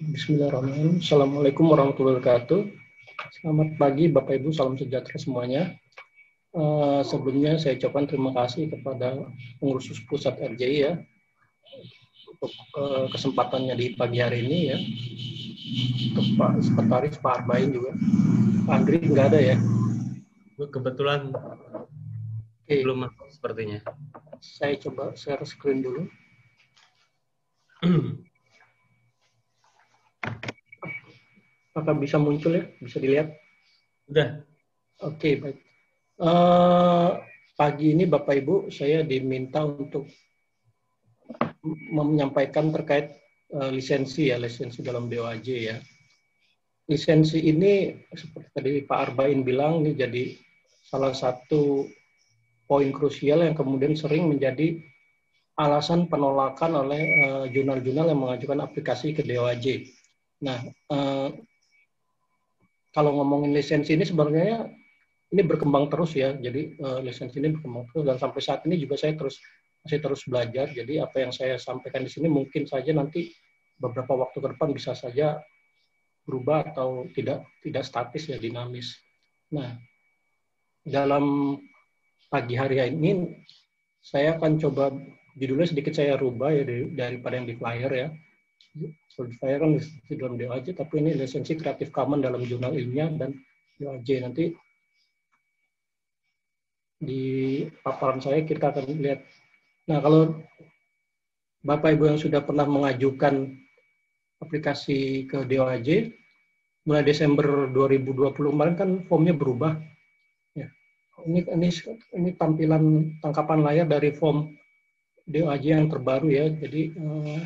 Bismillahirrahmanirrahim. Assalamualaikum warahmatullahi wabarakatuh. Selamat pagi Bapak Ibu, salam sejahtera semuanya. Uh, sebelumnya saya ucapkan terima kasih kepada pengurus pusat RJI ya untuk uh, kesempatannya di pagi hari ini ya. Untuk Pak Sekretaris Pak Arbain juga. Pak Andri nggak ada ya? Kebetulan okay. belum sepertinya. Saya coba share screen dulu. Apakah bisa muncul ya? Bisa dilihat? Sudah. Oke, okay, baik. Uh, pagi ini Bapak Ibu, saya diminta untuk menyampaikan terkait uh, lisensi ya, lisensi dalam DOAJ ya. Lisensi ini seperti tadi Pak Arbain bilang ini jadi salah satu poin krusial yang kemudian sering menjadi alasan penolakan oleh eh, jurnal-jurnal uh, yang mengajukan aplikasi ke DOAJ. Nah, uh, kalau ngomongin lisensi ini sebenarnya ini berkembang terus ya. Jadi uh, lisensi ini berkembang terus dan sampai saat ini juga saya terus masih terus belajar. Jadi apa yang saya sampaikan di sini mungkin saja nanti beberapa waktu ke depan bisa saja berubah atau tidak tidak statis ya dinamis. Nah, dalam pagi hari ini saya akan coba judulnya sedikit saya rubah ya dari, daripada yang di flyer ya saya kan di dalam DOAJ, tapi ini lisensi Creative Commons dalam jurnal ilmiah dan DOAJ. Nanti di paparan saya kita akan lihat. Nah, kalau Bapak Ibu yang sudah pernah mengajukan aplikasi ke DOAJ, mulai Desember 2020 kemarin kan formnya berubah. Ya. Ini, ini, ini tampilan tangkapan layar dari form DOAJ yang terbaru ya. Jadi eh,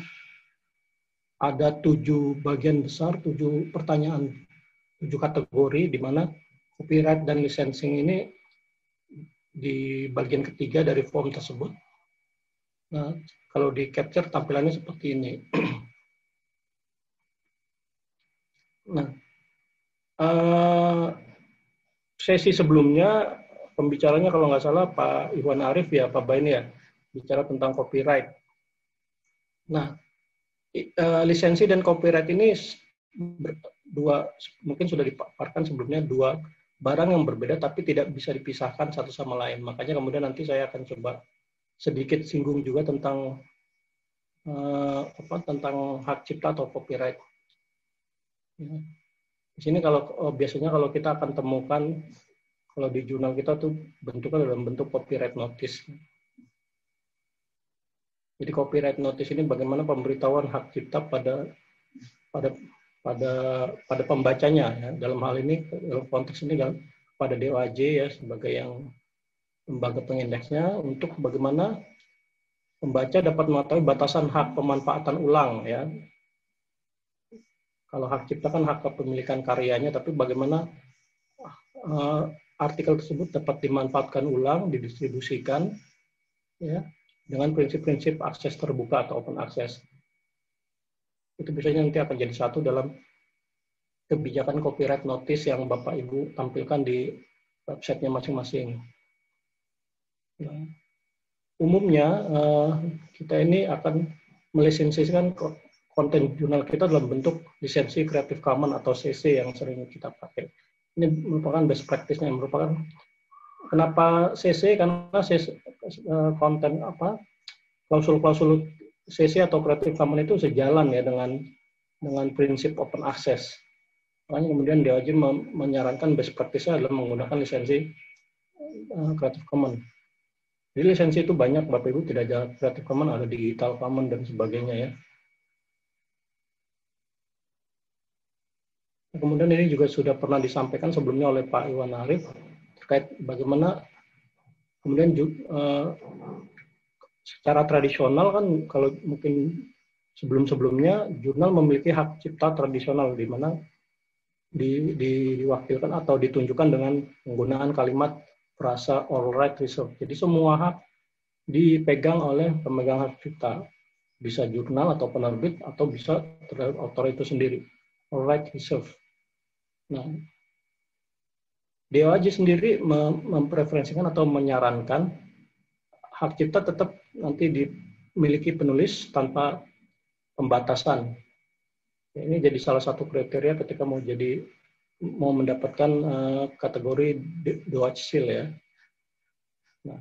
ada tujuh bagian besar, tujuh pertanyaan, tujuh kategori di mana copyright dan licensing ini di bagian ketiga dari form tersebut. Nah, kalau di capture tampilannya seperti ini. nah, uh, sesi sebelumnya pembicaranya kalau nggak salah Pak Iwan Arif ya, Pak Bain ya, bicara tentang copyright. Nah, uh, lisensi dan copyright ini dua mungkin sudah dipaparkan sebelumnya dua barang yang berbeda tapi tidak bisa dipisahkan satu sama lain. Makanya kemudian nanti saya akan coba sedikit singgung juga tentang uh, apa tentang hak cipta atau copyright. Ya. Di sini kalau oh, biasanya kalau kita akan temukan kalau di jurnal kita tuh bentuknya dalam bentuk copyright notice. Jadi copyright notice ini bagaimana pemberitahuan hak cipta pada pada pada pada pembacanya ya. Dalam hal ini dalam konteks ini kan pada DOAJ ya sebagai yang lembaga pengindeksnya untuk bagaimana pembaca dapat mengetahui batasan hak pemanfaatan ulang ya. Kalau hak cipta kan hak kepemilikan karyanya, tapi bagaimana uh, artikel tersebut dapat dimanfaatkan ulang, didistribusikan, ya, dengan prinsip-prinsip akses terbuka atau open access. Itu biasanya nanti akan jadi satu dalam kebijakan copyright notice yang Bapak Ibu tampilkan di websitenya masing-masing. Nah, umumnya uh, kita ini akan melisensikan konten jurnal kita dalam bentuk lisensi Creative Commons atau CC yang sering kita pakai. Ini merupakan best practice-nya, merupakan Kenapa CC? Karena CC, eh, konten apa klausul-klausul CC atau Creative Commons itu sejalan ya dengan dengan prinsip open access. Makanya kemudian DOJ menyarankan best practice-nya adalah menggunakan lisensi uh, Creative Commons. Jadi lisensi itu banyak, Bapak Ibu tidak ada Creative Commons, ada Digital Commons dan sebagainya ya. Kemudian ini juga sudah pernah disampaikan sebelumnya oleh Pak Iwan Arif terkait bagaimana kemudian uh, secara tradisional kan kalau mungkin sebelum-sebelumnya jurnal memiliki hak cipta tradisional di mana di, di, diwakilkan atau ditunjukkan dengan penggunaan kalimat frasa all right reserve. Jadi semua hak dipegang oleh pemegang hak cipta. Bisa jurnal atau penerbit atau bisa terhadap author itu sendiri. All right reserve. Nah, DOAJ sendiri mempreferensikan atau menyarankan hak cipta tetap nanti dimiliki penulis tanpa pembatasan. Ini jadi salah satu kriteria ketika mau jadi mau mendapatkan uh, kategori Dutch Seal ya. Nah,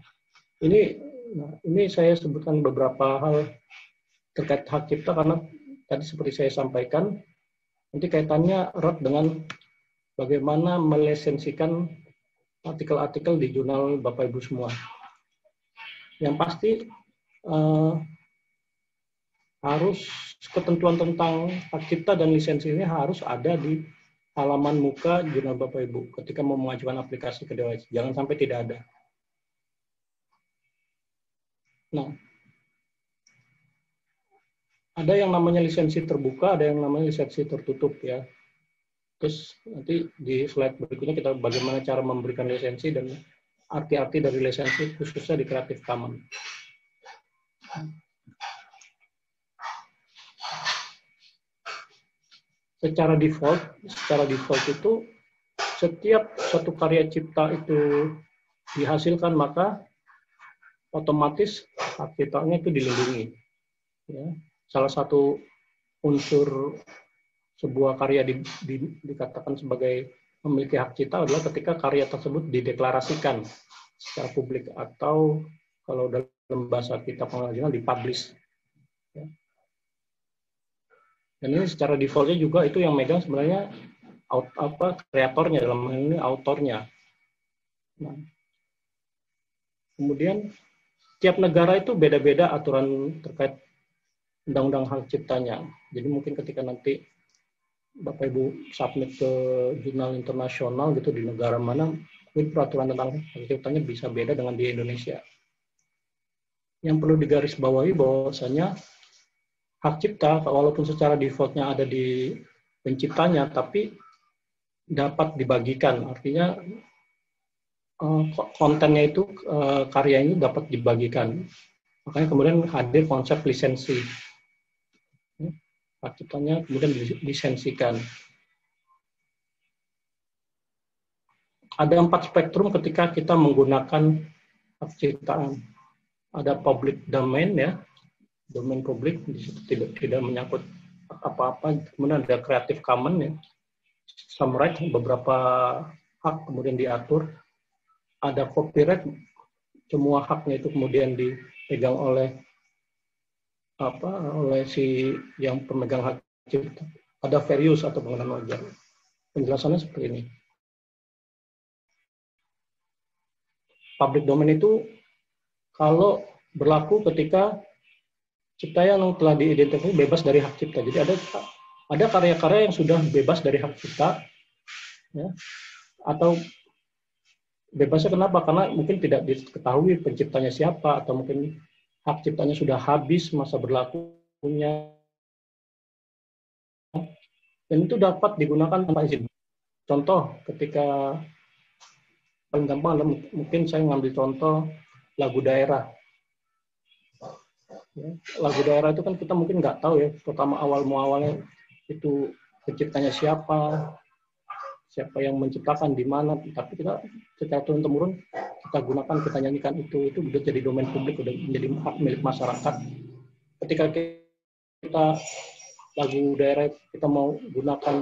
ini nah, ini saya sebutkan beberapa hal terkait hak cipta karena tadi seperti saya sampaikan nanti kaitannya erat dengan bagaimana melesensikan artikel-artikel di jurnal Bapak Ibu semua. Yang pasti uh, harus ketentuan tentang hak cipta dan lisensi ini harus ada di halaman muka jurnal Bapak Ibu ketika mau mengajukan aplikasi ke dewas. Jangan sampai tidak ada. Nah, ada yang namanya lisensi terbuka, ada yang namanya lisensi tertutup ya. Terus nanti di slide berikutnya kita bagaimana cara memberikan lisensi dan arti-arti dari lisensi khususnya di Creative Commons secara default, secara default itu setiap satu karya cipta itu dihasilkan maka otomatis hak ciptanya itu dilindungi. Ya. Salah satu unsur sebuah karya di, di, dikatakan sebagai memiliki hak cipta adalah ketika karya tersebut dideklarasikan secara publik atau kalau dalam bahasa kita pengajian dipublish. Ya. Dan ini secara defaultnya juga itu yang megang sebenarnya out, apa kreatornya dalam hal ini autornya. Nah, kemudian tiap negara itu beda-beda aturan terkait undang-undang hak ciptanya. Jadi mungkin ketika nanti Bapak Ibu submit ke jurnal internasional gitu di negara mana, mungkin peraturan tentang ciptanya bisa beda dengan di Indonesia. Yang perlu digarisbawahi bahwasanya hak cipta walaupun secara defaultnya ada di penciptanya tapi dapat dibagikan. Artinya eh, kontennya itu eh, karya ini dapat dibagikan. Makanya kemudian hadir konsep lisensi ciptanya kemudian dilisensikan ada empat spektrum ketika kita menggunakan hak ciptaan ada public domain ya. Domain publik di tidak tidak menyangkut apa-apa. Kemudian ada Creative Commons ya. Some right beberapa hak kemudian diatur. Ada copyright semua haknya itu kemudian dipegang oleh apa oleh si yang pemegang hak cipta ada fair atau penggunaan wajar penjelasannya seperti ini public domain itu kalau berlaku ketika cipta yang telah diidentifikasi bebas dari hak cipta. Jadi ada ada karya-karya yang sudah bebas dari hak cipta, ya, atau bebasnya kenapa? Karena mungkin tidak diketahui penciptanya siapa, atau mungkin hak ciptanya sudah habis masa berlakunya, dan itu dapat digunakan tanpa izin. Contoh, ketika paling gampang mungkin saya ngambil contoh lagu daerah Ya, lagu daerah itu kan kita mungkin nggak tahu ya, pertama awal muawalnya itu penciptanya siapa, siapa yang menciptakan di mana, tapi kita secara turun temurun kita gunakan, kita nyanyikan itu, itu udah jadi domain publik, udah menjadi hak milik masyarakat. Ketika kita lagu daerah kita mau gunakan,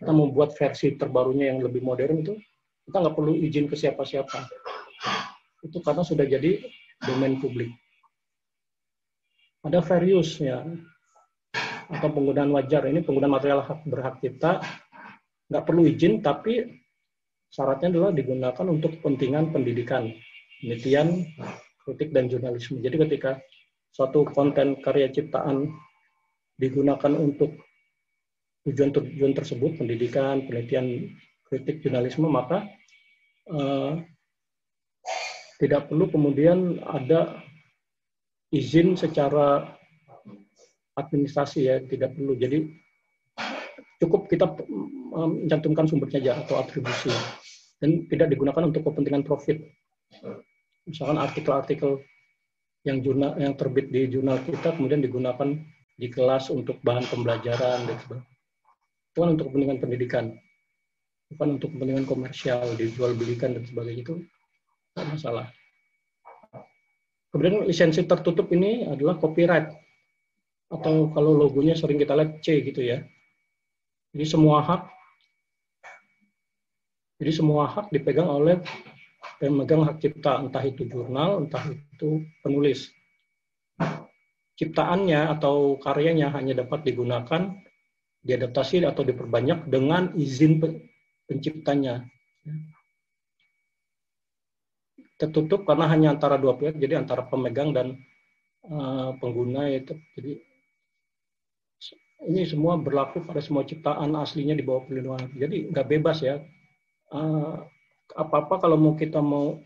kita membuat versi terbarunya yang lebih modern itu, kita nggak perlu izin ke siapa-siapa. Itu karena sudah jadi domain publik ada use ya atau penggunaan wajar ini penggunaan material hak berhak cipta nggak perlu izin tapi syaratnya adalah digunakan untuk kepentingan pendidikan penelitian kritik dan jurnalisme jadi ketika suatu konten karya ciptaan digunakan untuk tujuan-tujuan tersebut pendidikan penelitian kritik jurnalisme maka eh, tidak perlu kemudian ada izin secara administrasi ya tidak perlu. Jadi cukup kita mencantumkan sumbernya aja atau atribusi dan tidak digunakan untuk kepentingan profit. Misalkan artikel-artikel yang jurnal yang terbit di jurnal kita kemudian digunakan di kelas untuk bahan pembelajaran dan sebagainya. Itu kan untuk kepentingan pendidikan, bukan untuk kepentingan komersial, dijual belikan dan sebagainya itu tidak masalah. Kemudian lisensi tertutup ini adalah copyright atau kalau logonya sering kita lihat C gitu ya. Jadi semua hak jadi semua hak dipegang oleh pemegang hak cipta, entah itu jurnal, entah itu penulis. Ciptaannya atau karyanya hanya dapat digunakan, diadaptasi atau diperbanyak dengan izin penciptanya. Tertutup karena hanya antara dua pihak, jadi antara pemegang dan uh, pengguna itu. Jadi ini semua berlaku pada semua ciptaan aslinya di bawah perlindungan. Jadi nggak bebas ya uh, apa-apa kalau mau kita mau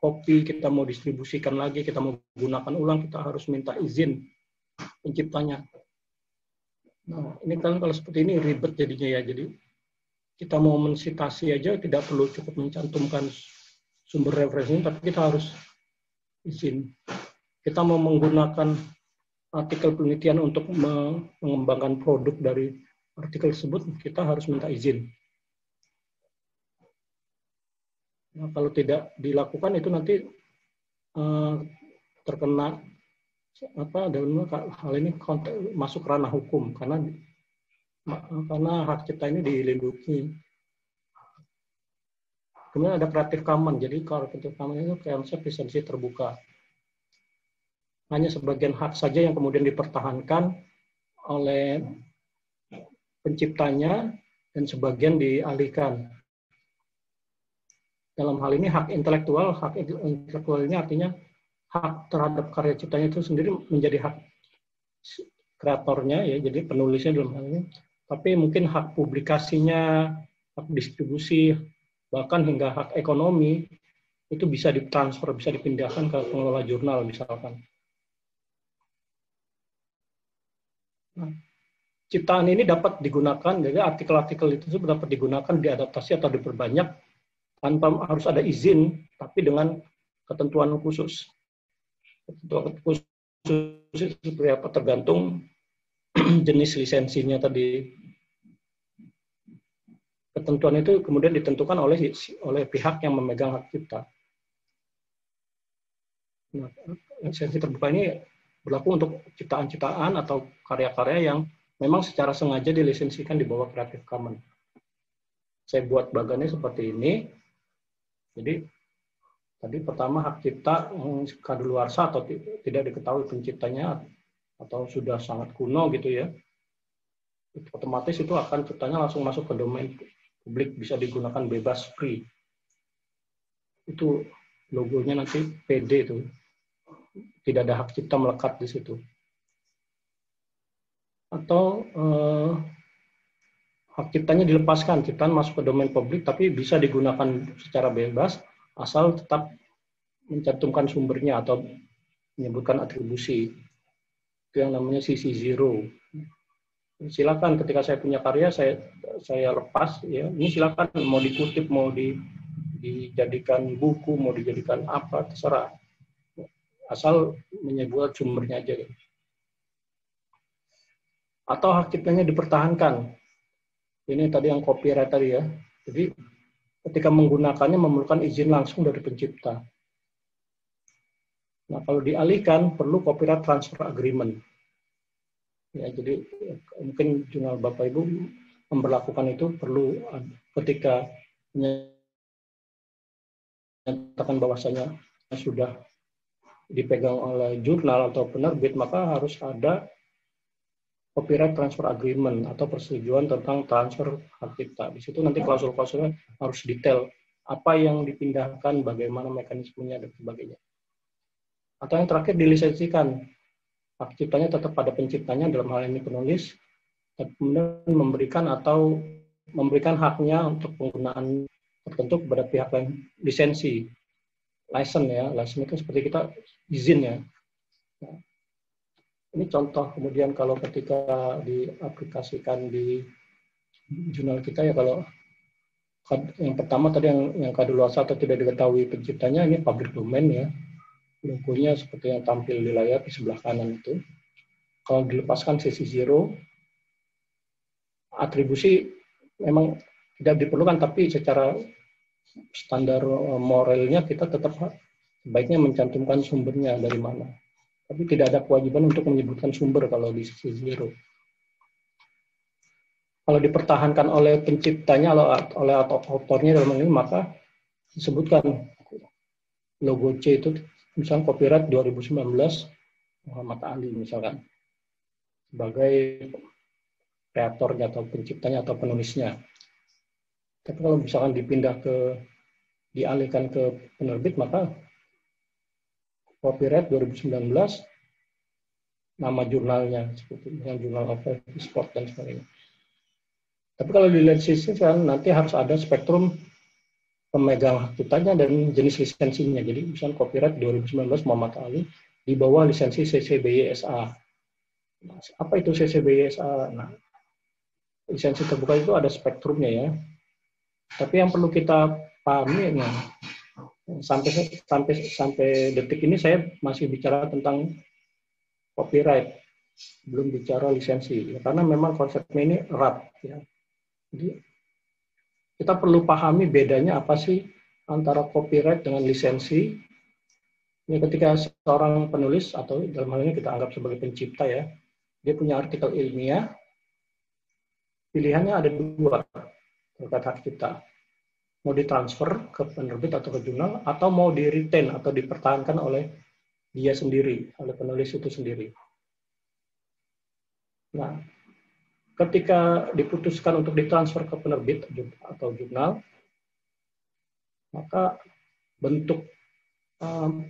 copy, kita mau distribusikan lagi, kita mau gunakan ulang, kita harus minta izin penciptanya. Nah, ini kan kalau seperti ini ribet jadinya ya. Jadi kita mau mensitasi aja tidak perlu cukup mencantumkan sumber referensinya, tapi kita harus izin. Kita mau menggunakan artikel penelitian untuk mengembangkan produk dari artikel tersebut, kita harus minta izin. Nah, kalau tidak dilakukan itu nanti uh, terkena apa dalam hal ini konteks, masuk ranah hukum karena karena hak cipta ini dilindungi. Kemudian ada kreatif common. Jadi kalau kreatif common itu konsep lisensi terbuka. Hanya sebagian hak saja yang kemudian dipertahankan oleh penciptanya dan sebagian dialihkan dalam hal ini hak intelektual, hak intelektual ini artinya hak terhadap karya ciptanya itu sendiri menjadi hak kreatornya ya, jadi penulisnya dalam hal ini. Tapi mungkin hak publikasinya, hak distribusi, bahkan hingga hak ekonomi itu bisa ditransfer, bisa dipindahkan ke pengelola jurnal misalkan. Nah, ciptaan ini dapat digunakan, jadi artikel-artikel itu dapat digunakan, diadaptasi atau diperbanyak tanpa harus ada izin, tapi dengan ketentuan khusus. Ketentuan khusus itu seperti apa tergantung jenis lisensinya tadi. Ketentuan itu kemudian ditentukan oleh oleh pihak yang memegang hak cipta. Nah, lisensi terbuka ini berlaku untuk ciptaan-ciptaan atau karya-karya yang memang secara sengaja dilisensikan di bawah Creative Commons. Saya buat bagannya seperti ini. Jadi tadi pertama hak cipta kadaluarsa atau tidak diketahui penciptanya atau sudah sangat kuno gitu ya. Otomatis itu akan ciptanya langsung masuk ke domain publik bisa digunakan bebas free. Itu logonya nanti PD itu. Tidak ada hak cipta melekat di situ. Atau eh, ciptanya dilepaskan, ciptaan masuk ke domain publik, tapi bisa digunakan secara bebas asal tetap mencantumkan sumbernya atau menyebutkan atribusi. Itu yang namanya sisi zero. Silakan ketika saya punya karya saya saya lepas ya. Ini silakan mau dikutip, mau di, dijadikan buku, mau dijadikan apa terserah. Asal menyebut sumbernya aja. Atau hak ciptanya dipertahankan ini tadi yang copyright tadi ya. Jadi ketika menggunakannya memerlukan izin langsung dari pencipta. Nah, kalau dialihkan perlu copyright transfer agreement. Ya, jadi mungkin jurnal Bapak Ibu memperlakukan itu perlu ketika menyatakan bahwasanya sudah dipegang oleh jurnal atau penerbit, maka harus ada copyright transfer agreement atau persetujuan tentang transfer hak cipta. Di situ nanti klausul-klausulnya harus detail apa yang dipindahkan, bagaimana mekanismenya dan sebagainya. Atau yang terakhir dilisensikan. Hak ciptanya tetap pada penciptanya dalam hal ini penulis, kemudian memberikan atau memberikan haknya untuk penggunaan tertentu kepada pihak lain lisensi license ya license itu seperti kita izin ya ini contoh kemudian kalau ketika diaplikasikan di jurnal kita ya kalau yang pertama tadi yang yang kadaluarsa atau tidak diketahui penciptanya ini public domain ya. Logonya seperti yang tampil di layar di sebelah kanan itu. Kalau dilepaskan sisi zero atribusi memang tidak diperlukan tapi secara standar moralnya kita tetap baiknya mencantumkan sumbernya dari mana tapi tidak ada kewajiban untuk menyebutkan sumber kalau di sisi zero. kalau dipertahankan oleh penciptanya oleh atau autornya dalam ini maka disebutkan logo C itu misalnya copyright 2019 Muhammad Ali misalkan sebagai kreatornya atau penciptanya atau penulisnya. Tapi kalau misalkan dipindah ke dialihkan ke penerbit maka copyright 2019 nama jurnalnya seperti dengan jurnal of sport dan sebagainya. Tapi kalau dilihat sisi kan nanti harus ada spektrum pemegang hak ciptanya dan jenis lisensinya. Jadi misalnya copyright 2019 Muhammad Ali di bawah lisensi CCBY-SA. Nah, apa itu CCBY-SA? Nah, lisensi terbuka itu ada spektrumnya ya. Tapi yang perlu kita pahami nah, sampai sampai sampai detik ini saya masih bicara tentang copyright, belum bicara lisensi. Ya, karena memang konsepnya ini erat ya. Jadi kita perlu pahami bedanya apa sih antara copyright dengan lisensi. Ini ketika seorang penulis atau dalam hal ini kita anggap sebagai pencipta ya, dia punya artikel ilmiah, pilihannya ada dua terkait hak cipta. Mau ditransfer ke penerbit atau ke jurnal, atau mau di retain atau dipertahankan oleh dia sendiri, oleh penulis itu sendiri. Nah, ketika diputuskan untuk ditransfer ke penerbit atau jurnal, maka bentuk um,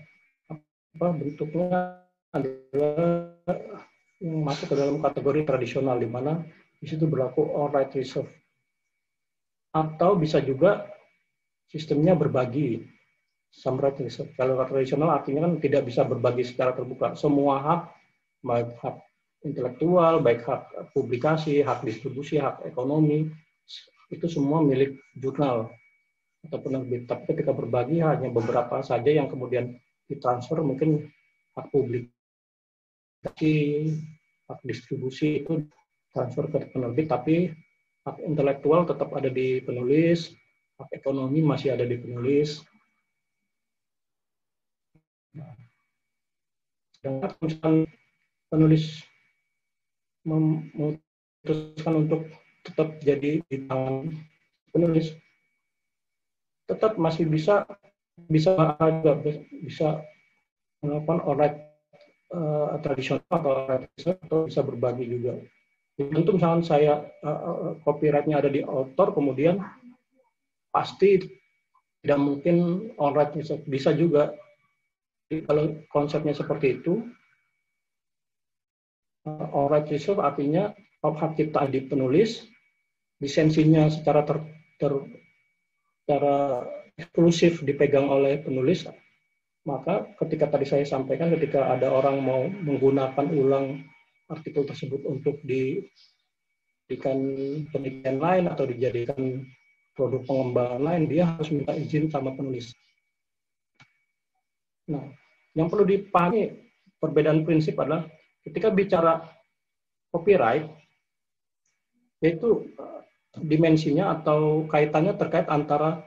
apa bentuknya adalah masuk ke dalam kategori tradisional di mana di situ berlaku all right reserve atau bisa juga sistemnya berbagi reserve. Kalau tradisional artinya kan tidak bisa berbagi secara terbuka. Semua hak baik hak intelektual, baik hak publikasi, hak distribusi, hak ekonomi, itu semua milik jurnal atau penerbit. Tapi ketika berbagi hanya beberapa saja yang kemudian ditransfer mungkin hak publikasi, hak distribusi itu transfer ke penerbit, tapi hak intelektual tetap ada di penulis, ekonomi masih ada di penulis. Sedangkan misalkan penulis memutuskan untuk tetap jadi di tangan penulis tetap masih bisa bisa ada bisa melakukan alright uh, tradisional atau atau bisa berbagi juga. Tentu misalnya saya uh, copyrightnya ada di author, kemudian pasti tidak mungkin alright bisa, bisa juga. Kalau konsepnya seperti itu, uh, alright reserve artinya hak cipta di penulis, lisensinya secara ter, ter secara eksklusif dipegang oleh penulis, maka ketika tadi saya sampaikan ketika ada orang mau menggunakan ulang artikel tersebut untuk dijadikan penelitian lain atau dijadikan produk pengembangan lain, dia harus minta izin sama penulis. Nah, yang perlu dipahami perbedaan prinsip adalah ketika bicara copyright, yaitu eh, dimensinya atau kaitannya terkait antara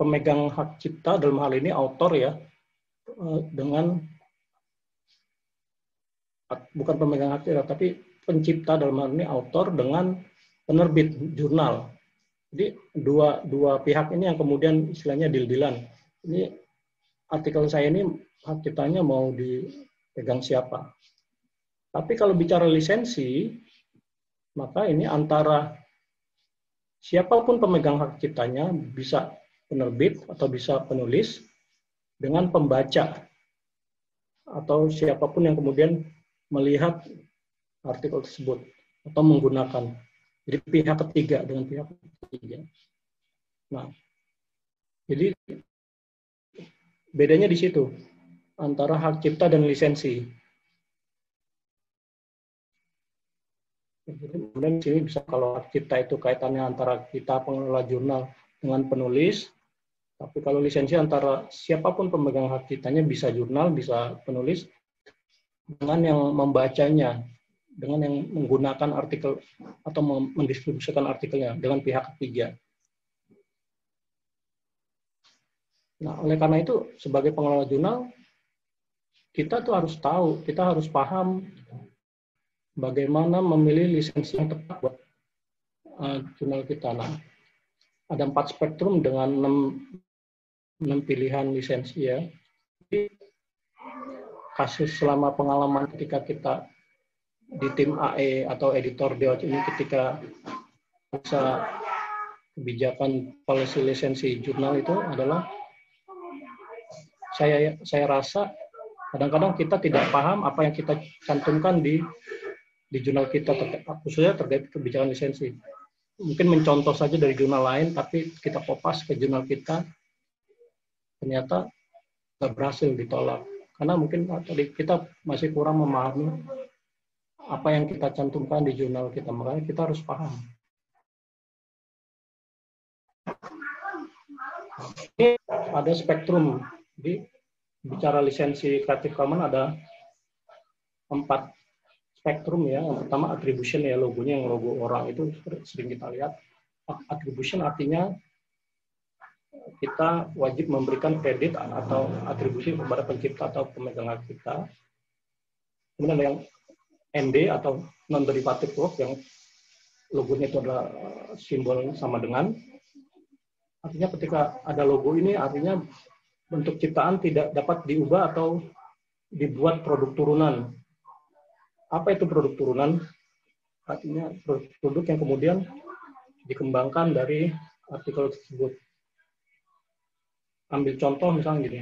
pemegang hak cipta dalam hal ini autor ya eh, dengan bukan pemegang hak cipta tapi pencipta dalam hal ini autor dengan penerbit jurnal. Jadi dua dua pihak ini yang kemudian istilahnya deal-dealan. Ini artikel saya ini hak ciptanya mau dipegang siapa? Tapi kalau bicara lisensi, maka ini antara siapa pun pemegang hak ciptanya bisa penerbit atau bisa penulis dengan pembaca atau siapa pun yang kemudian melihat artikel tersebut atau menggunakan. Jadi pihak ketiga dengan pihak ketiga. Nah, jadi bedanya di situ antara hak cipta dan lisensi. Kemudian di sini bisa kalau kita itu kaitannya antara kita pengelola jurnal dengan penulis, tapi kalau lisensi antara siapa pun pemegang hak ciptanya bisa jurnal, bisa penulis, dengan yang membacanya, dengan yang menggunakan artikel atau mendistribusikan artikelnya dengan pihak ketiga. Nah, oleh karena itu sebagai pengelola jurnal kita tuh harus tahu, kita harus paham bagaimana memilih lisensi yang tepat buat uh, jurnal kita. Nah, ada empat spektrum dengan enam, enam pilihan lisensi ya. Jadi, kasus selama pengalaman ketika kita di tim AE atau editor DOC ini ketika bisa kebijakan policy lisensi jurnal itu adalah saya saya rasa kadang-kadang kita tidak paham apa yang kita cantumkan di di jurnal kita khususnya terkait kebijakan lisensi. Mungkin mencontoh saja dari jurnal lain, tapi kita kopas ke jurnal kita, ternyata nggak berhasil ditolak. Karena mungkin tadi kita masih kurang memahami apa yang kita cantumkan di jurnal kita. Makanya kita harus paham. Ini ada spektrum. Jadi bicara lisensi Creative Commons ada empat spektrum ya. Yang pertama attribution ya logonya yang logo orang itu sering kita lihat. Attribution artinya kita wajib memberikan kredit atau atribusi kepada pencipta atau pemegang hak kita. Kemudian yang ND atau non derivative work yang logonya itu adalah simbol sama dengan Artinya ketika ada logo ini artinya bentuk ciptaan tidak dapat diubah atau dibuat produk turunan. Apa itu produk turunan? Artinya produk yang kemudian dikembangkan dari artikel tersebut. Ambil contoh misalnya gini.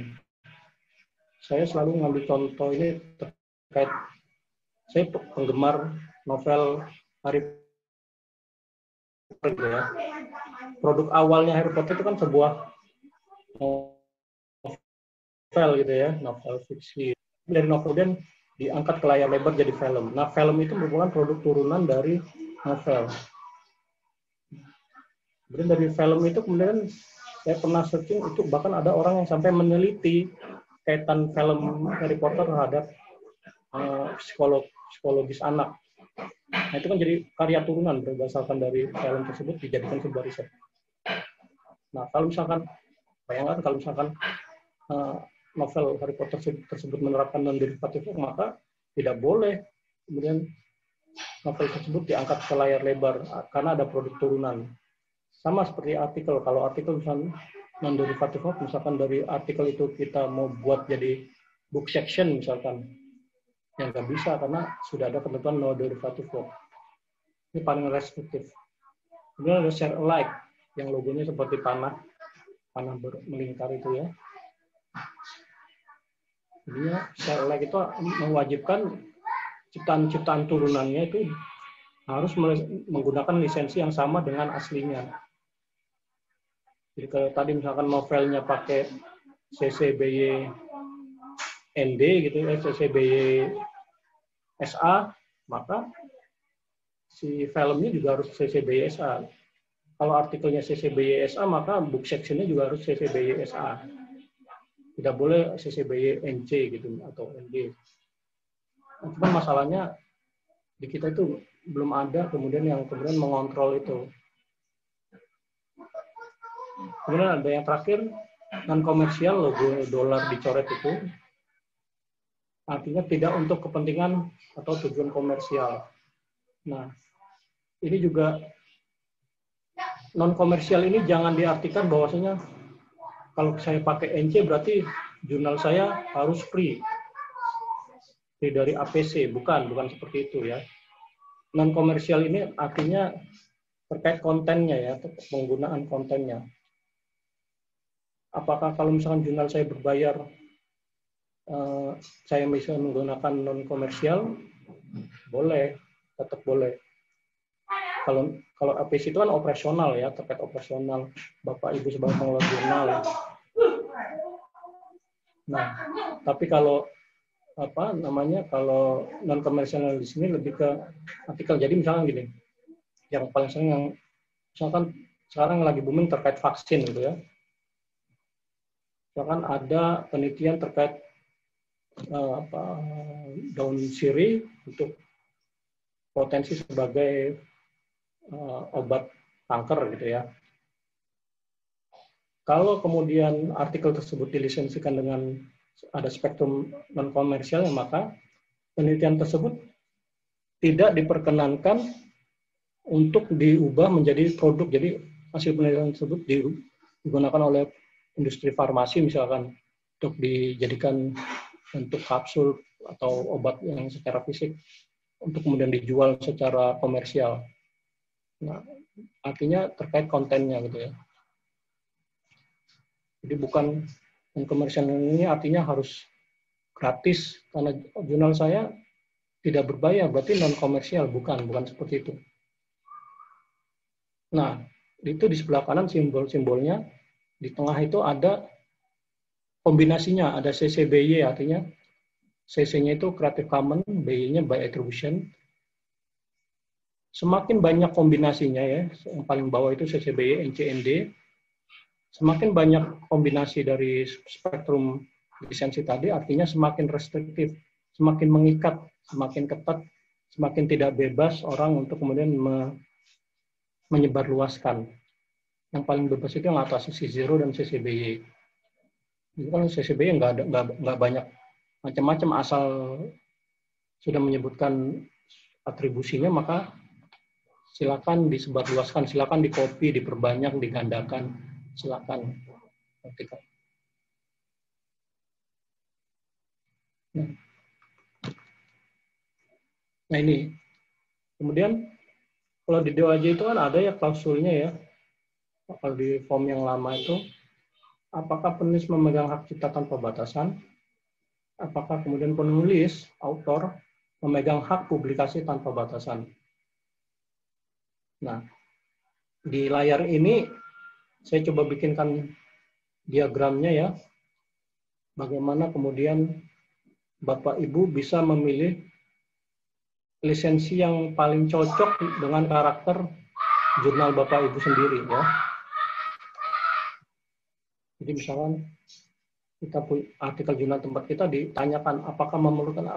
Saya selalu ngambil contoh ini terkait saya penggemar novel Harry Potter ya produk awalnya Harry Potter itu kan sebuah novel gitu ya, novel fiksi. Dari novel kemudian diangkat ke layar lebar jadi film. Nah, film itu merupakan produk turunan dari novel. Kemudian dari film itu kemudian saya pernah searching itu bahkan ada orang yang sampai meneliti kaitan film Harry Potter terhadap uh, psikolog, psikologis anak. Nah, itu kan jadi karya turunan berdasarkan dari film tersebut dijadikan sebuah riset. Nah, kalau misalkan bayangkan kalau misalkan uh, novel Harry Potter tersebut menerapkan non derivatif maka tidak boleh kemudian novel tersebut diangkat ke layar lebar karena ada produk turunan. Sama seperti artikel, kalau artikel misalkan non derivatif misalkan dari artikel itu kita mau buat jadi book section misalkan, yang nggak bisa karena sudah ada ketentuan non derivative work. Ini paling restriktif. Kemudian ada share alike yang logonya seperti panah panah melingkar itu ya. Jadi ya, share alike itu mewajibkan ciptaan-ciptaan turunannya itu harus menggunakan lisensi yang sama dengan aslinya. Jadi kalau tadi misalkan novelnya pakai CCBY ND gitu ya, CCBY SA, maka si filmnya juga harus CCBY SA. Kalau artikelnya CCBY SA, maka book sectionnya juga harus CCBY SA. Tidak boleh CCBY NC gitu atau ND. Nah, cuman masalahnya di kita itu belum ada kemudian yang kemudian mengontrol itu. Kemudian ada yang terakhir non komersial logo dolar dicoret itu artinya tidak untuk kepentingan atau tujuan komersial. Nah, ini juga non komersial ini jangan diartikan bahwasanya kalau saya pakai NC berarti jurnal saya harus free. Free dari APC, bukan, bukan seperti itu ya. Non komersial ini artinya terkait kontennya ya, penggunaan kontennya. Apakah kalau misalkan jurnal saya berbayar, uh, saya bisa menggunakan non komersial? Boleh, tetap boleh. Kalau kalau APC itu kan operasional ya terkait operasional bapak ibu sebagai pengelola jurnal nah tapi kalau apa namanya kalau non komersial di sini lebih ke artikel. Jadi misalnya gini yang paling sering yang misalkan sekarang lagi booming terkait vaksin gitu ya. Misalkan ada penelitian terkait uh, apa daun sirih untuk potensi sebagai uh, obat kanker gitu ya. Kalau kemudian artikel tersebut dilisensikan dengan ada spektrum non komersial, maka penelitian tersebut tidak diperkenankan untuk diubah menjadi produk. Jadi hasil penelitian tersebut digunakan oleh industri farmasi misalkan untuk dijadikan untuk kapsul atau obat yang secara fisik untuk kemudian dijual secara komersial. Nah, artinya terkait kontennya gitu ya. Jadi bukan yang komersial ini artinya harus gratis karena jurnal saya tidak berbayar berarti non komersial bukan bukan seperti itu. Nah itu di sebelah kanan simbol-simbolnya di tengah itu ada kombinasinya ada CCBY artinya CC-nya itu Creative Commons, BY-nya by attribution. Semakin banyak kombinasinya ya, yang paling bawah itu CCBY, NCND. Semakin banyak kombinasi dari spektrum lisensi tadi, artinya semakin restriktif, semakin mengikat, semakin ketat, semakin tidak bebas orang untuk kemudian me menyebarluaskan. Yang paling bebas itu yang atas CC0 dan CCBY. Jadi kalau CCBY nggak ada nggak, banyak macam-macam asal sudah menyebutkan atribusinya maka silakan disebarluaskan, silakan dikopi, diperbanyak, digandakan, silakan. Nah. nah ini, kemudian kalau di DOAJ itu kan ada ya klausulnya ya, kalau di form yang lama itu, apakah penulis memegang hak cipta tanpa batasan, apakah kemudian penulis, autor, memegang hak publikasi tanpa batasan. Nah, di layar ini saya coba bikinkan diagramnya ya, bagaimana kemudian Bapak Ibu bisa memilih lisensi yang paling cocok dengan karakter jurnal Bapak Ibu sendiri ya. Jadi misalkan kita artikel jurnal tempat kita ditanyakan apakah memerlukan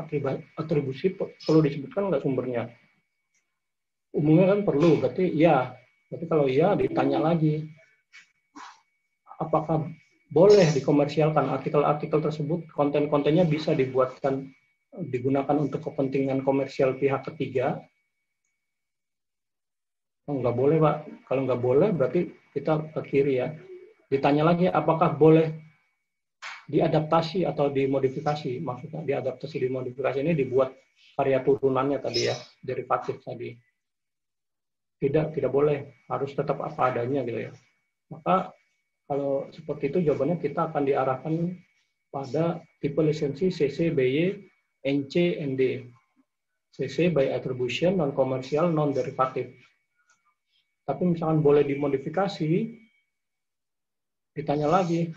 atribusi perlu disebutkan nggak sumbernya? Umumnya kan perlu berarti iya. Tapi kalau iya ditanya lagi. Apakah boleh dikomersialkan artikel-artikel tersebut? Konten-kontennya bisa dibuatkan digunakan untuk kepentingan komersial pihak ketiga? Oh, nggak boleh pak. Kalau nggak boleh berarti kita ke kiri ya ditanya lagi apakah boleh diadaptasi atau dimodifikasi? Maksudnya diadaptasi dimodifikasi ini dibuat karya turunannya tadi ya derivatif tadi. Tidak tidak boleh. Harus tetap apa adanya gitu ya. Maka kalau seperti itu jawabannya kita akan diarahkan pada tipe lisensi CC BY NC ND CC by attribution non komersial non derivatif tapi misalkan boleh dimodifikasi ditanya lagi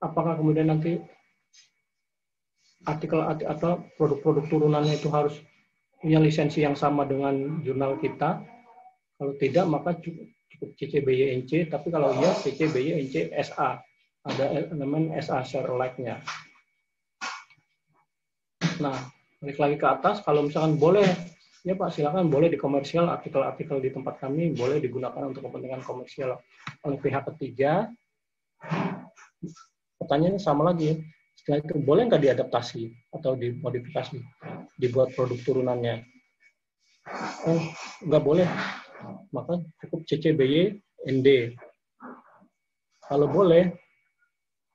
apakah kemudian nanti artikel atau produk-produk turunannya itu harus punya lisensi yang sama dengan jurnal kita. Kalau tidak, maka cukup, CCBYNC, tapi kalau iya CCBYNC SA. Ada elemen SA share alike-nya. Nah, balik lagi ke atas, kalau misalkan boleh, ya Pak, silakan boleh di komersial, artikel-artikel di tempat kami boleh digunakan untuk kepentingan komersial oleh pihak ketiga pertanyaannya sama lagi setelah itu boleh nggak diadaptasi atau dimodifikasi dibuat produk turunannya? Oh nggak boleh. Maka cukup CCBY ND kalau boleh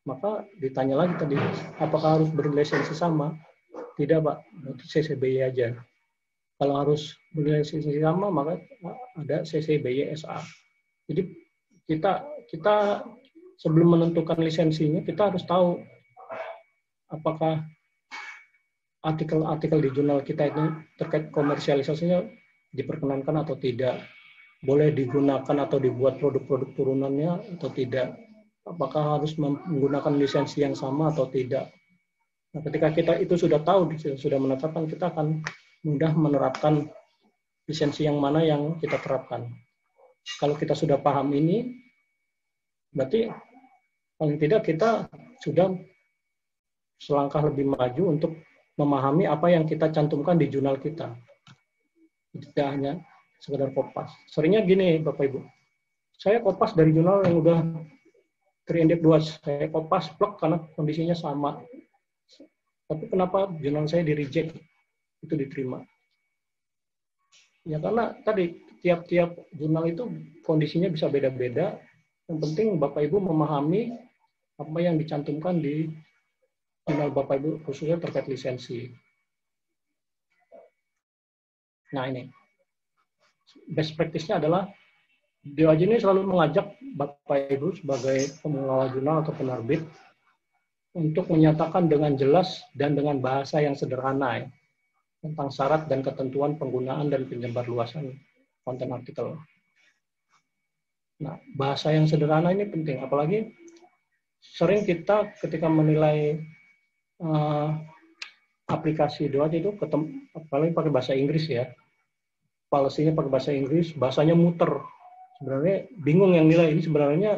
maka ditanya lagi tadi apakah harus berlisensi sama? Tidak pak. Berarti CCBY aja. Kalau harus berlisensi sama maka ada CCBY SA jadi kita kita sebelum menentukan lisensinya kita harus tahu apakah artikel-artikel di jurnal kita itu terkait komersialisasinya diperkenankan atau tidak, boleh digunakan atau dibuat produk-produk turunannya atau tidak, apakah harus menggunakan lisensi yang sama atau tidak. Nah, ketika kita itu sudah tahu, sudah menetapkan, kita akan mudah menerapkan lisensi yang mana yang kita terapkan. Kalau kita sudah paham ini, berarti paling tidak kita sudah selangkah lebih maju untuk memahami apa yang kita cantumkan di jurnal kita. Tidak hanya sekedar kopas. Seringnya gini Bapak Ibu, saya kopas dari jurnal yang udah terindeks dua, saya kopas plek karena kondisinya sama. Tapi kenapa jurnal saya di reject? Itu diterima. Ya karena tadi tiap-tiap jurnal itu kondisinya bisa beda-beda. Yang penting Bapak Ibu memahami apa yang dicantumkan di jurnal Bapak Ibu khususnya terkait lisensi. Nah ini best practice-nya adalah DOAJ ini selalu mengajak Bapak Ibu sebagai pengelola jurnal atau penerbit untuk menyatakan dengan jelas dan dengan bahasa yang sederhana ya, tentang syarat dan ketentuan penggunaan dan penyebar luasan konten artikel. Nah, bahasa yang sederhana ini penting, apalagi sering kita ketika menilai uh, aplikasi doa itu ketemu, apalagi pakai bahasa Inggris ya, policy-nya pakai bahasa Inggris, bahasanya muter. Sebenarnya bingung yang nilai ini sebenarnya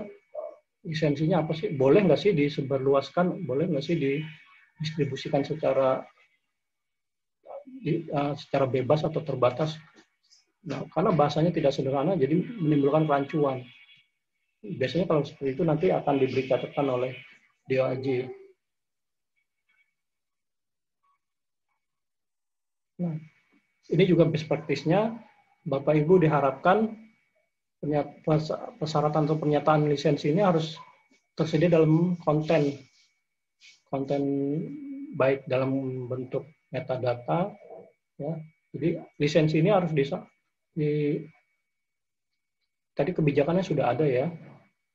lisensinya apa sih? Boleh nggak sih disebarluaskan? Boleh nggak sih didistribusikan secara di, uh, secara bebas atau terbatas? Nah, karena bahasanya tidak sederhana, jadi menimbulkan kerancuan. Biasanya kalau seperti itu nanti akan diberi catatan oleh DOAJ. Nah, ini juga best practice-nya. Bapak Ibu diharapkan persyaratan atau pernyataan lisensi ini harus tersedia dalam konten konten baik dalam bentuk metadata ya jadi lisensi ini harus bisa di tadi kebijakannya sudah ada ya,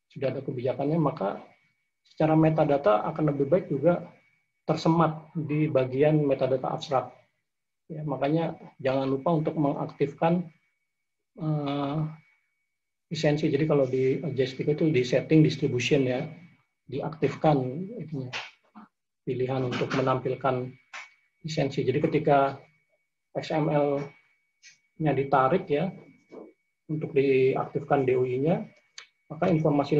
sudah ada kebijakannya, maka secara metadata akan lebih baik juga tersemat di bagian metadata abstrak. Ya, makanya jangan lupa untuk mengaktifkan uh, lisensi. Jadi kalau di JSPK itu di setting distribution ya, diaktifkan itunya pilihan untuk menampilkan lisensi. Jadi ketika XML nya ditarik ya untuk diaktifkan DOI-nya, maka informasi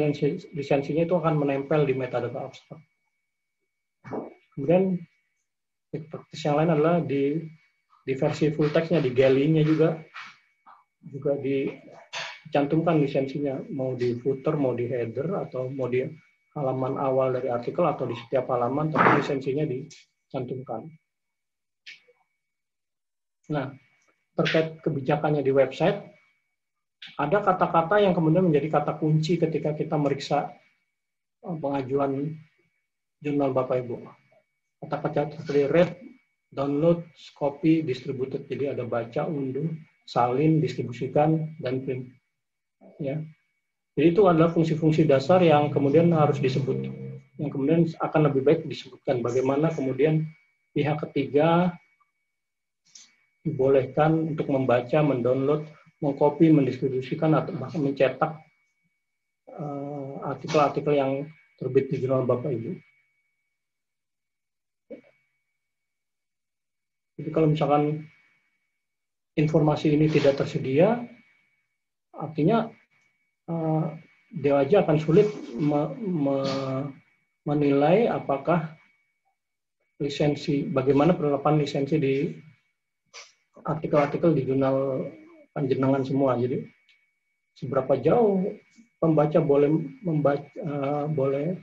lisensinya itu akan menempel di metadata abstrak. Kemudian praktis yang lain adalah di di versi full text-nya, di galley-nya juga juga dicantumkan lisensinya, mau di footer, mau di header, atau mau di halaman awal dari artikel, atau di setiap halaman, tapi lisensinya dicantumkan. Nah, terkait kebijakannya di website, ada kata-kata yang kemudian menjadi kata kunci ketika kita meriksa eh, pengajuan jurnal Bapak Ibu. Kata-kata seperti read, download, copy, distributed. Jadi ada baca, unduh, salin, distribusikan, dan print. Ya. Jadi itu adalah fungsi-fungsi dasar yang kemudian harus disebut. Yang kemudian akan lebih baik disebutkan bagaimana kemudian pihak ketiga dibolehkan untuk membaca, mendownload, mengcopy, mendistribusikan atau bahkan mencetak eh, artikel-artikel yang terbit di jurnal Bapak Ibu. Jadi kalau misalkan informasi ini tidak tersedia, artinya uh, aja akan sulit me, me, menilai apakah lisensi, bagaimana penerapan lisensi di artikel-artikel di jurnal panjenengan semua. Jadi seberapa jauh pembaca boleh membaca uh, boleh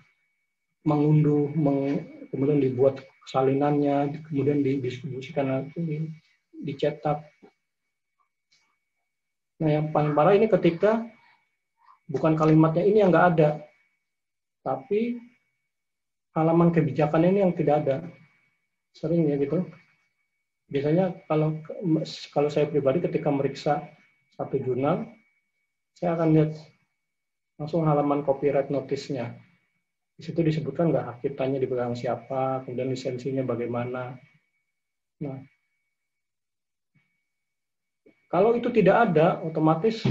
mengunduh, meng, kemudian dibuat salinannya, kemudian didistribusikan nanti dicetak. Nah yang paling parah ini ketika bukan kalimatnya ini yang nggak ada, tapi halaman kebijakan ini yang tidak ada. Sering ya gitu biasanya kalau kalau saya pribadi ketika meriksa satu jurnal, saya akan lihat langsung halaman copyright notice-nya. Di situ disebutkan nggak hak ciptanya dipegang siapa, kemudian lisensinya bagaimana. Nah, kalau itu tidak ada, otomatis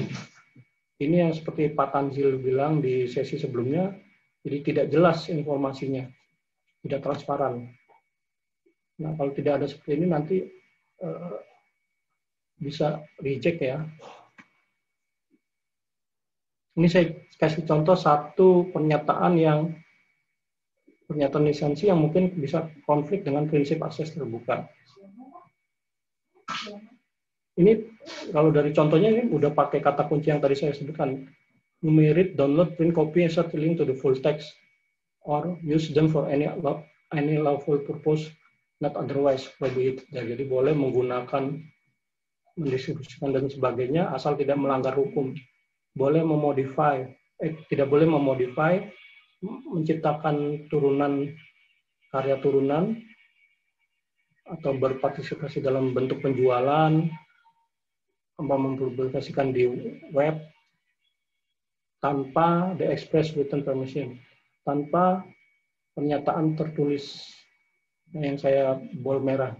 ini yang seperti Pak Tanzil bilang di sesi sebelumnya, jadi tidak jelas informasinya, tidak transparan. Nah, kalau tidak ada seperti ini nanti uh, bisa reject ya. Ini saya kasih contoh satu pernyataan yang pernyataan lisensi yang mungkin bisa konflik dengan prinsip akses terbuka. Ini kalau dari contohnya ini udah pakai kata kunci yang tadi saya sebutkan. Numerit, download, print, copy, insert link to the full text, or use them for any any lawful purpose not otherwise prohibited. Ya, jadi boleh menggunakan mendistribusikan dan sebagainya asal tidak melanggar hukum. Boleh memodify, eh, tidak boleh memodify, menciptakan turunan karya turunan atau berpartisipasi dalam bentuk penjualan, mempublikasikan di web tanpa the express written permission, tanpa pernyataan tertulis yang saya bol merah.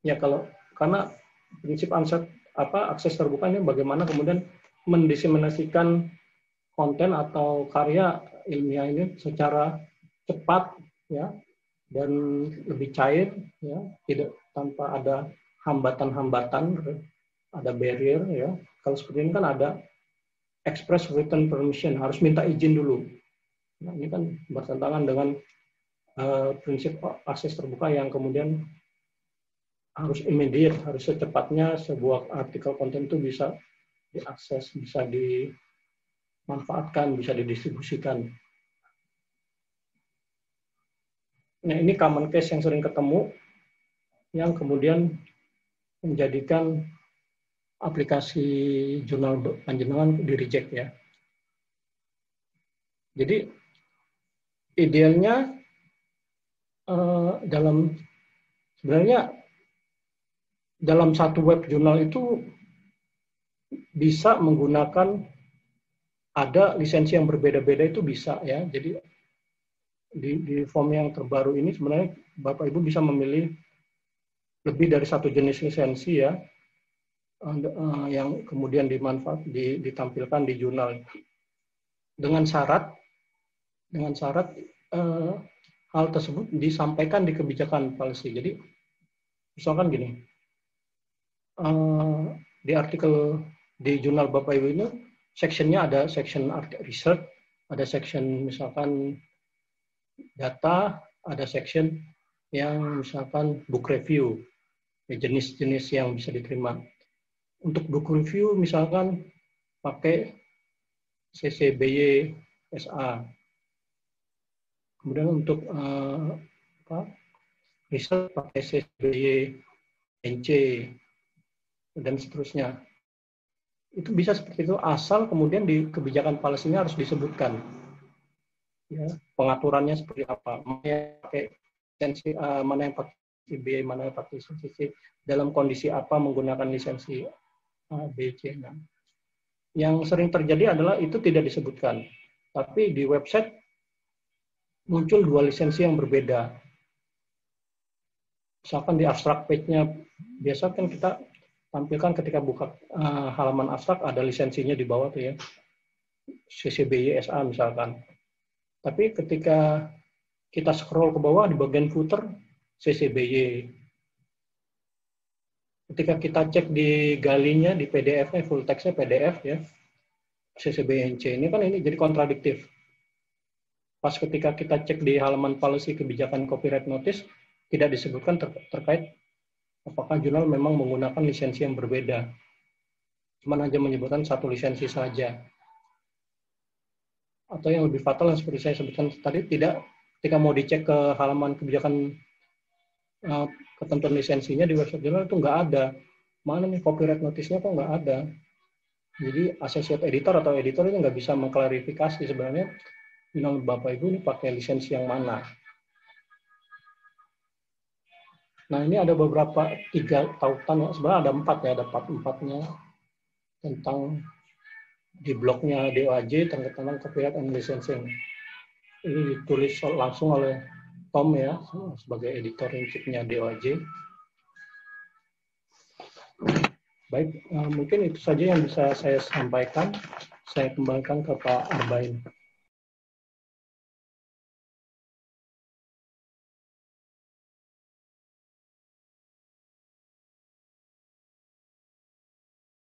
Ya kalau karena prinsip ansat apa akses terbuka ini bagaimana kemudian mendiseminasikan konten atau karya ilmiah ini secara cepat ya dan lebih cair ya tidak tanpa ada hambatan-hambatan ada barrier ya kalau seperti ini kan ada express written permission harus minta izin dulu nah, ini kan bertentangan dengan uh, prinsip akses terbuka yang kemudian harus immediate harus secepatnya sebuah artikel konten itu bisa diakses bisa dimanfaatkan bisa didistribusikan Nah, ini common case yang sering ketemu yang kemudian menjadikan aplikasi jurnal panjenengan di reject ya. Jadi idealnya uh, dalam sebenarnya dalam satu web jurnal itu bisa menggunakan ada lisensi yang berbeda-beda itu bisa ya. Jadi di, di form yang terbaru ini sebenarnya Bapak Ibu bisa memilih lebih dari satu jenis lisensi ya uh, yang kemudian dimanfaat di, ditampilkan di jurnal dengan syarat dengan syarat uh, hal tersebut disampaikan di kebijakan policy. Jadi misalkan gini uh, di artikel di jurnal Bapak Ibu ini sectionnya ada section research, ada section misalkan data ada section yang misalkan book review, ya, jenis-jenis yang bisa diterima. Untuk book review misalkan pakai CCBY SA. Kemudian untuk uh, apa, riset pakai CCBY NC dan seterusnya. Itu bisa seperti itu asal kemudian di kebijakan policy harus disebutkan ya, pengaturannya seperti apa, mana yang pakai lisensi uh, mana yang pakai CBA, mana yang pakai lisensi dalam kondisi apa menggunakan lisensi uh, B, C. Nah. Yang sering terjadi adalah itu tidak disebutkan, tapi di website muncul dua lisensi yang berbeda. Misalkan di abstract page-nya, biasa kan kita tampilkan ketika buka uh, halaman abstrak ada lisensinya di bawah tuh ya. CCBY SA misalkan. Tapi ketika kita scroll ke bawah di bagian footer CCBY. Ketika kita cek di galinya di PDF-nya full text-nya PDF ya. CCBNC ini kan ini jadi kontradiktif. Pas ketika kita cek di halaman policy kebijakan copyright notice tidak disebutkan ter terkait apakah jurnal memang menggunakan lisensi yang berbeda. Cuma hanya menyebutkan satu lisensi saja. Atau yang lebih fatal yang seperti saya sebutkan tadi tidak ketika mau dicek ke halaman kebijakan uh, ketentuan lisensinya di website jurnal itu nggak ada. Mana nih copyright notice-nya kok nggak ada? Jadi associate editor atau editor itu nggak bisa mengklarifikasi sebenarnya jurnal bapak ibu ini pakai lisensi yang mana nah ini ada beberapa tiga tautan ya sebenarnya ada empat ya ada empat empatnya tentang di blognya DOAJ tentang copyright and licensing. Ini ditulis langsung oleh Tom ya sebagai editor in chiefnya DOAJ. Baik, uh, mungkin itu saja yang bisa saya sampaikan. Saya kembalikan ke Pak Arbain.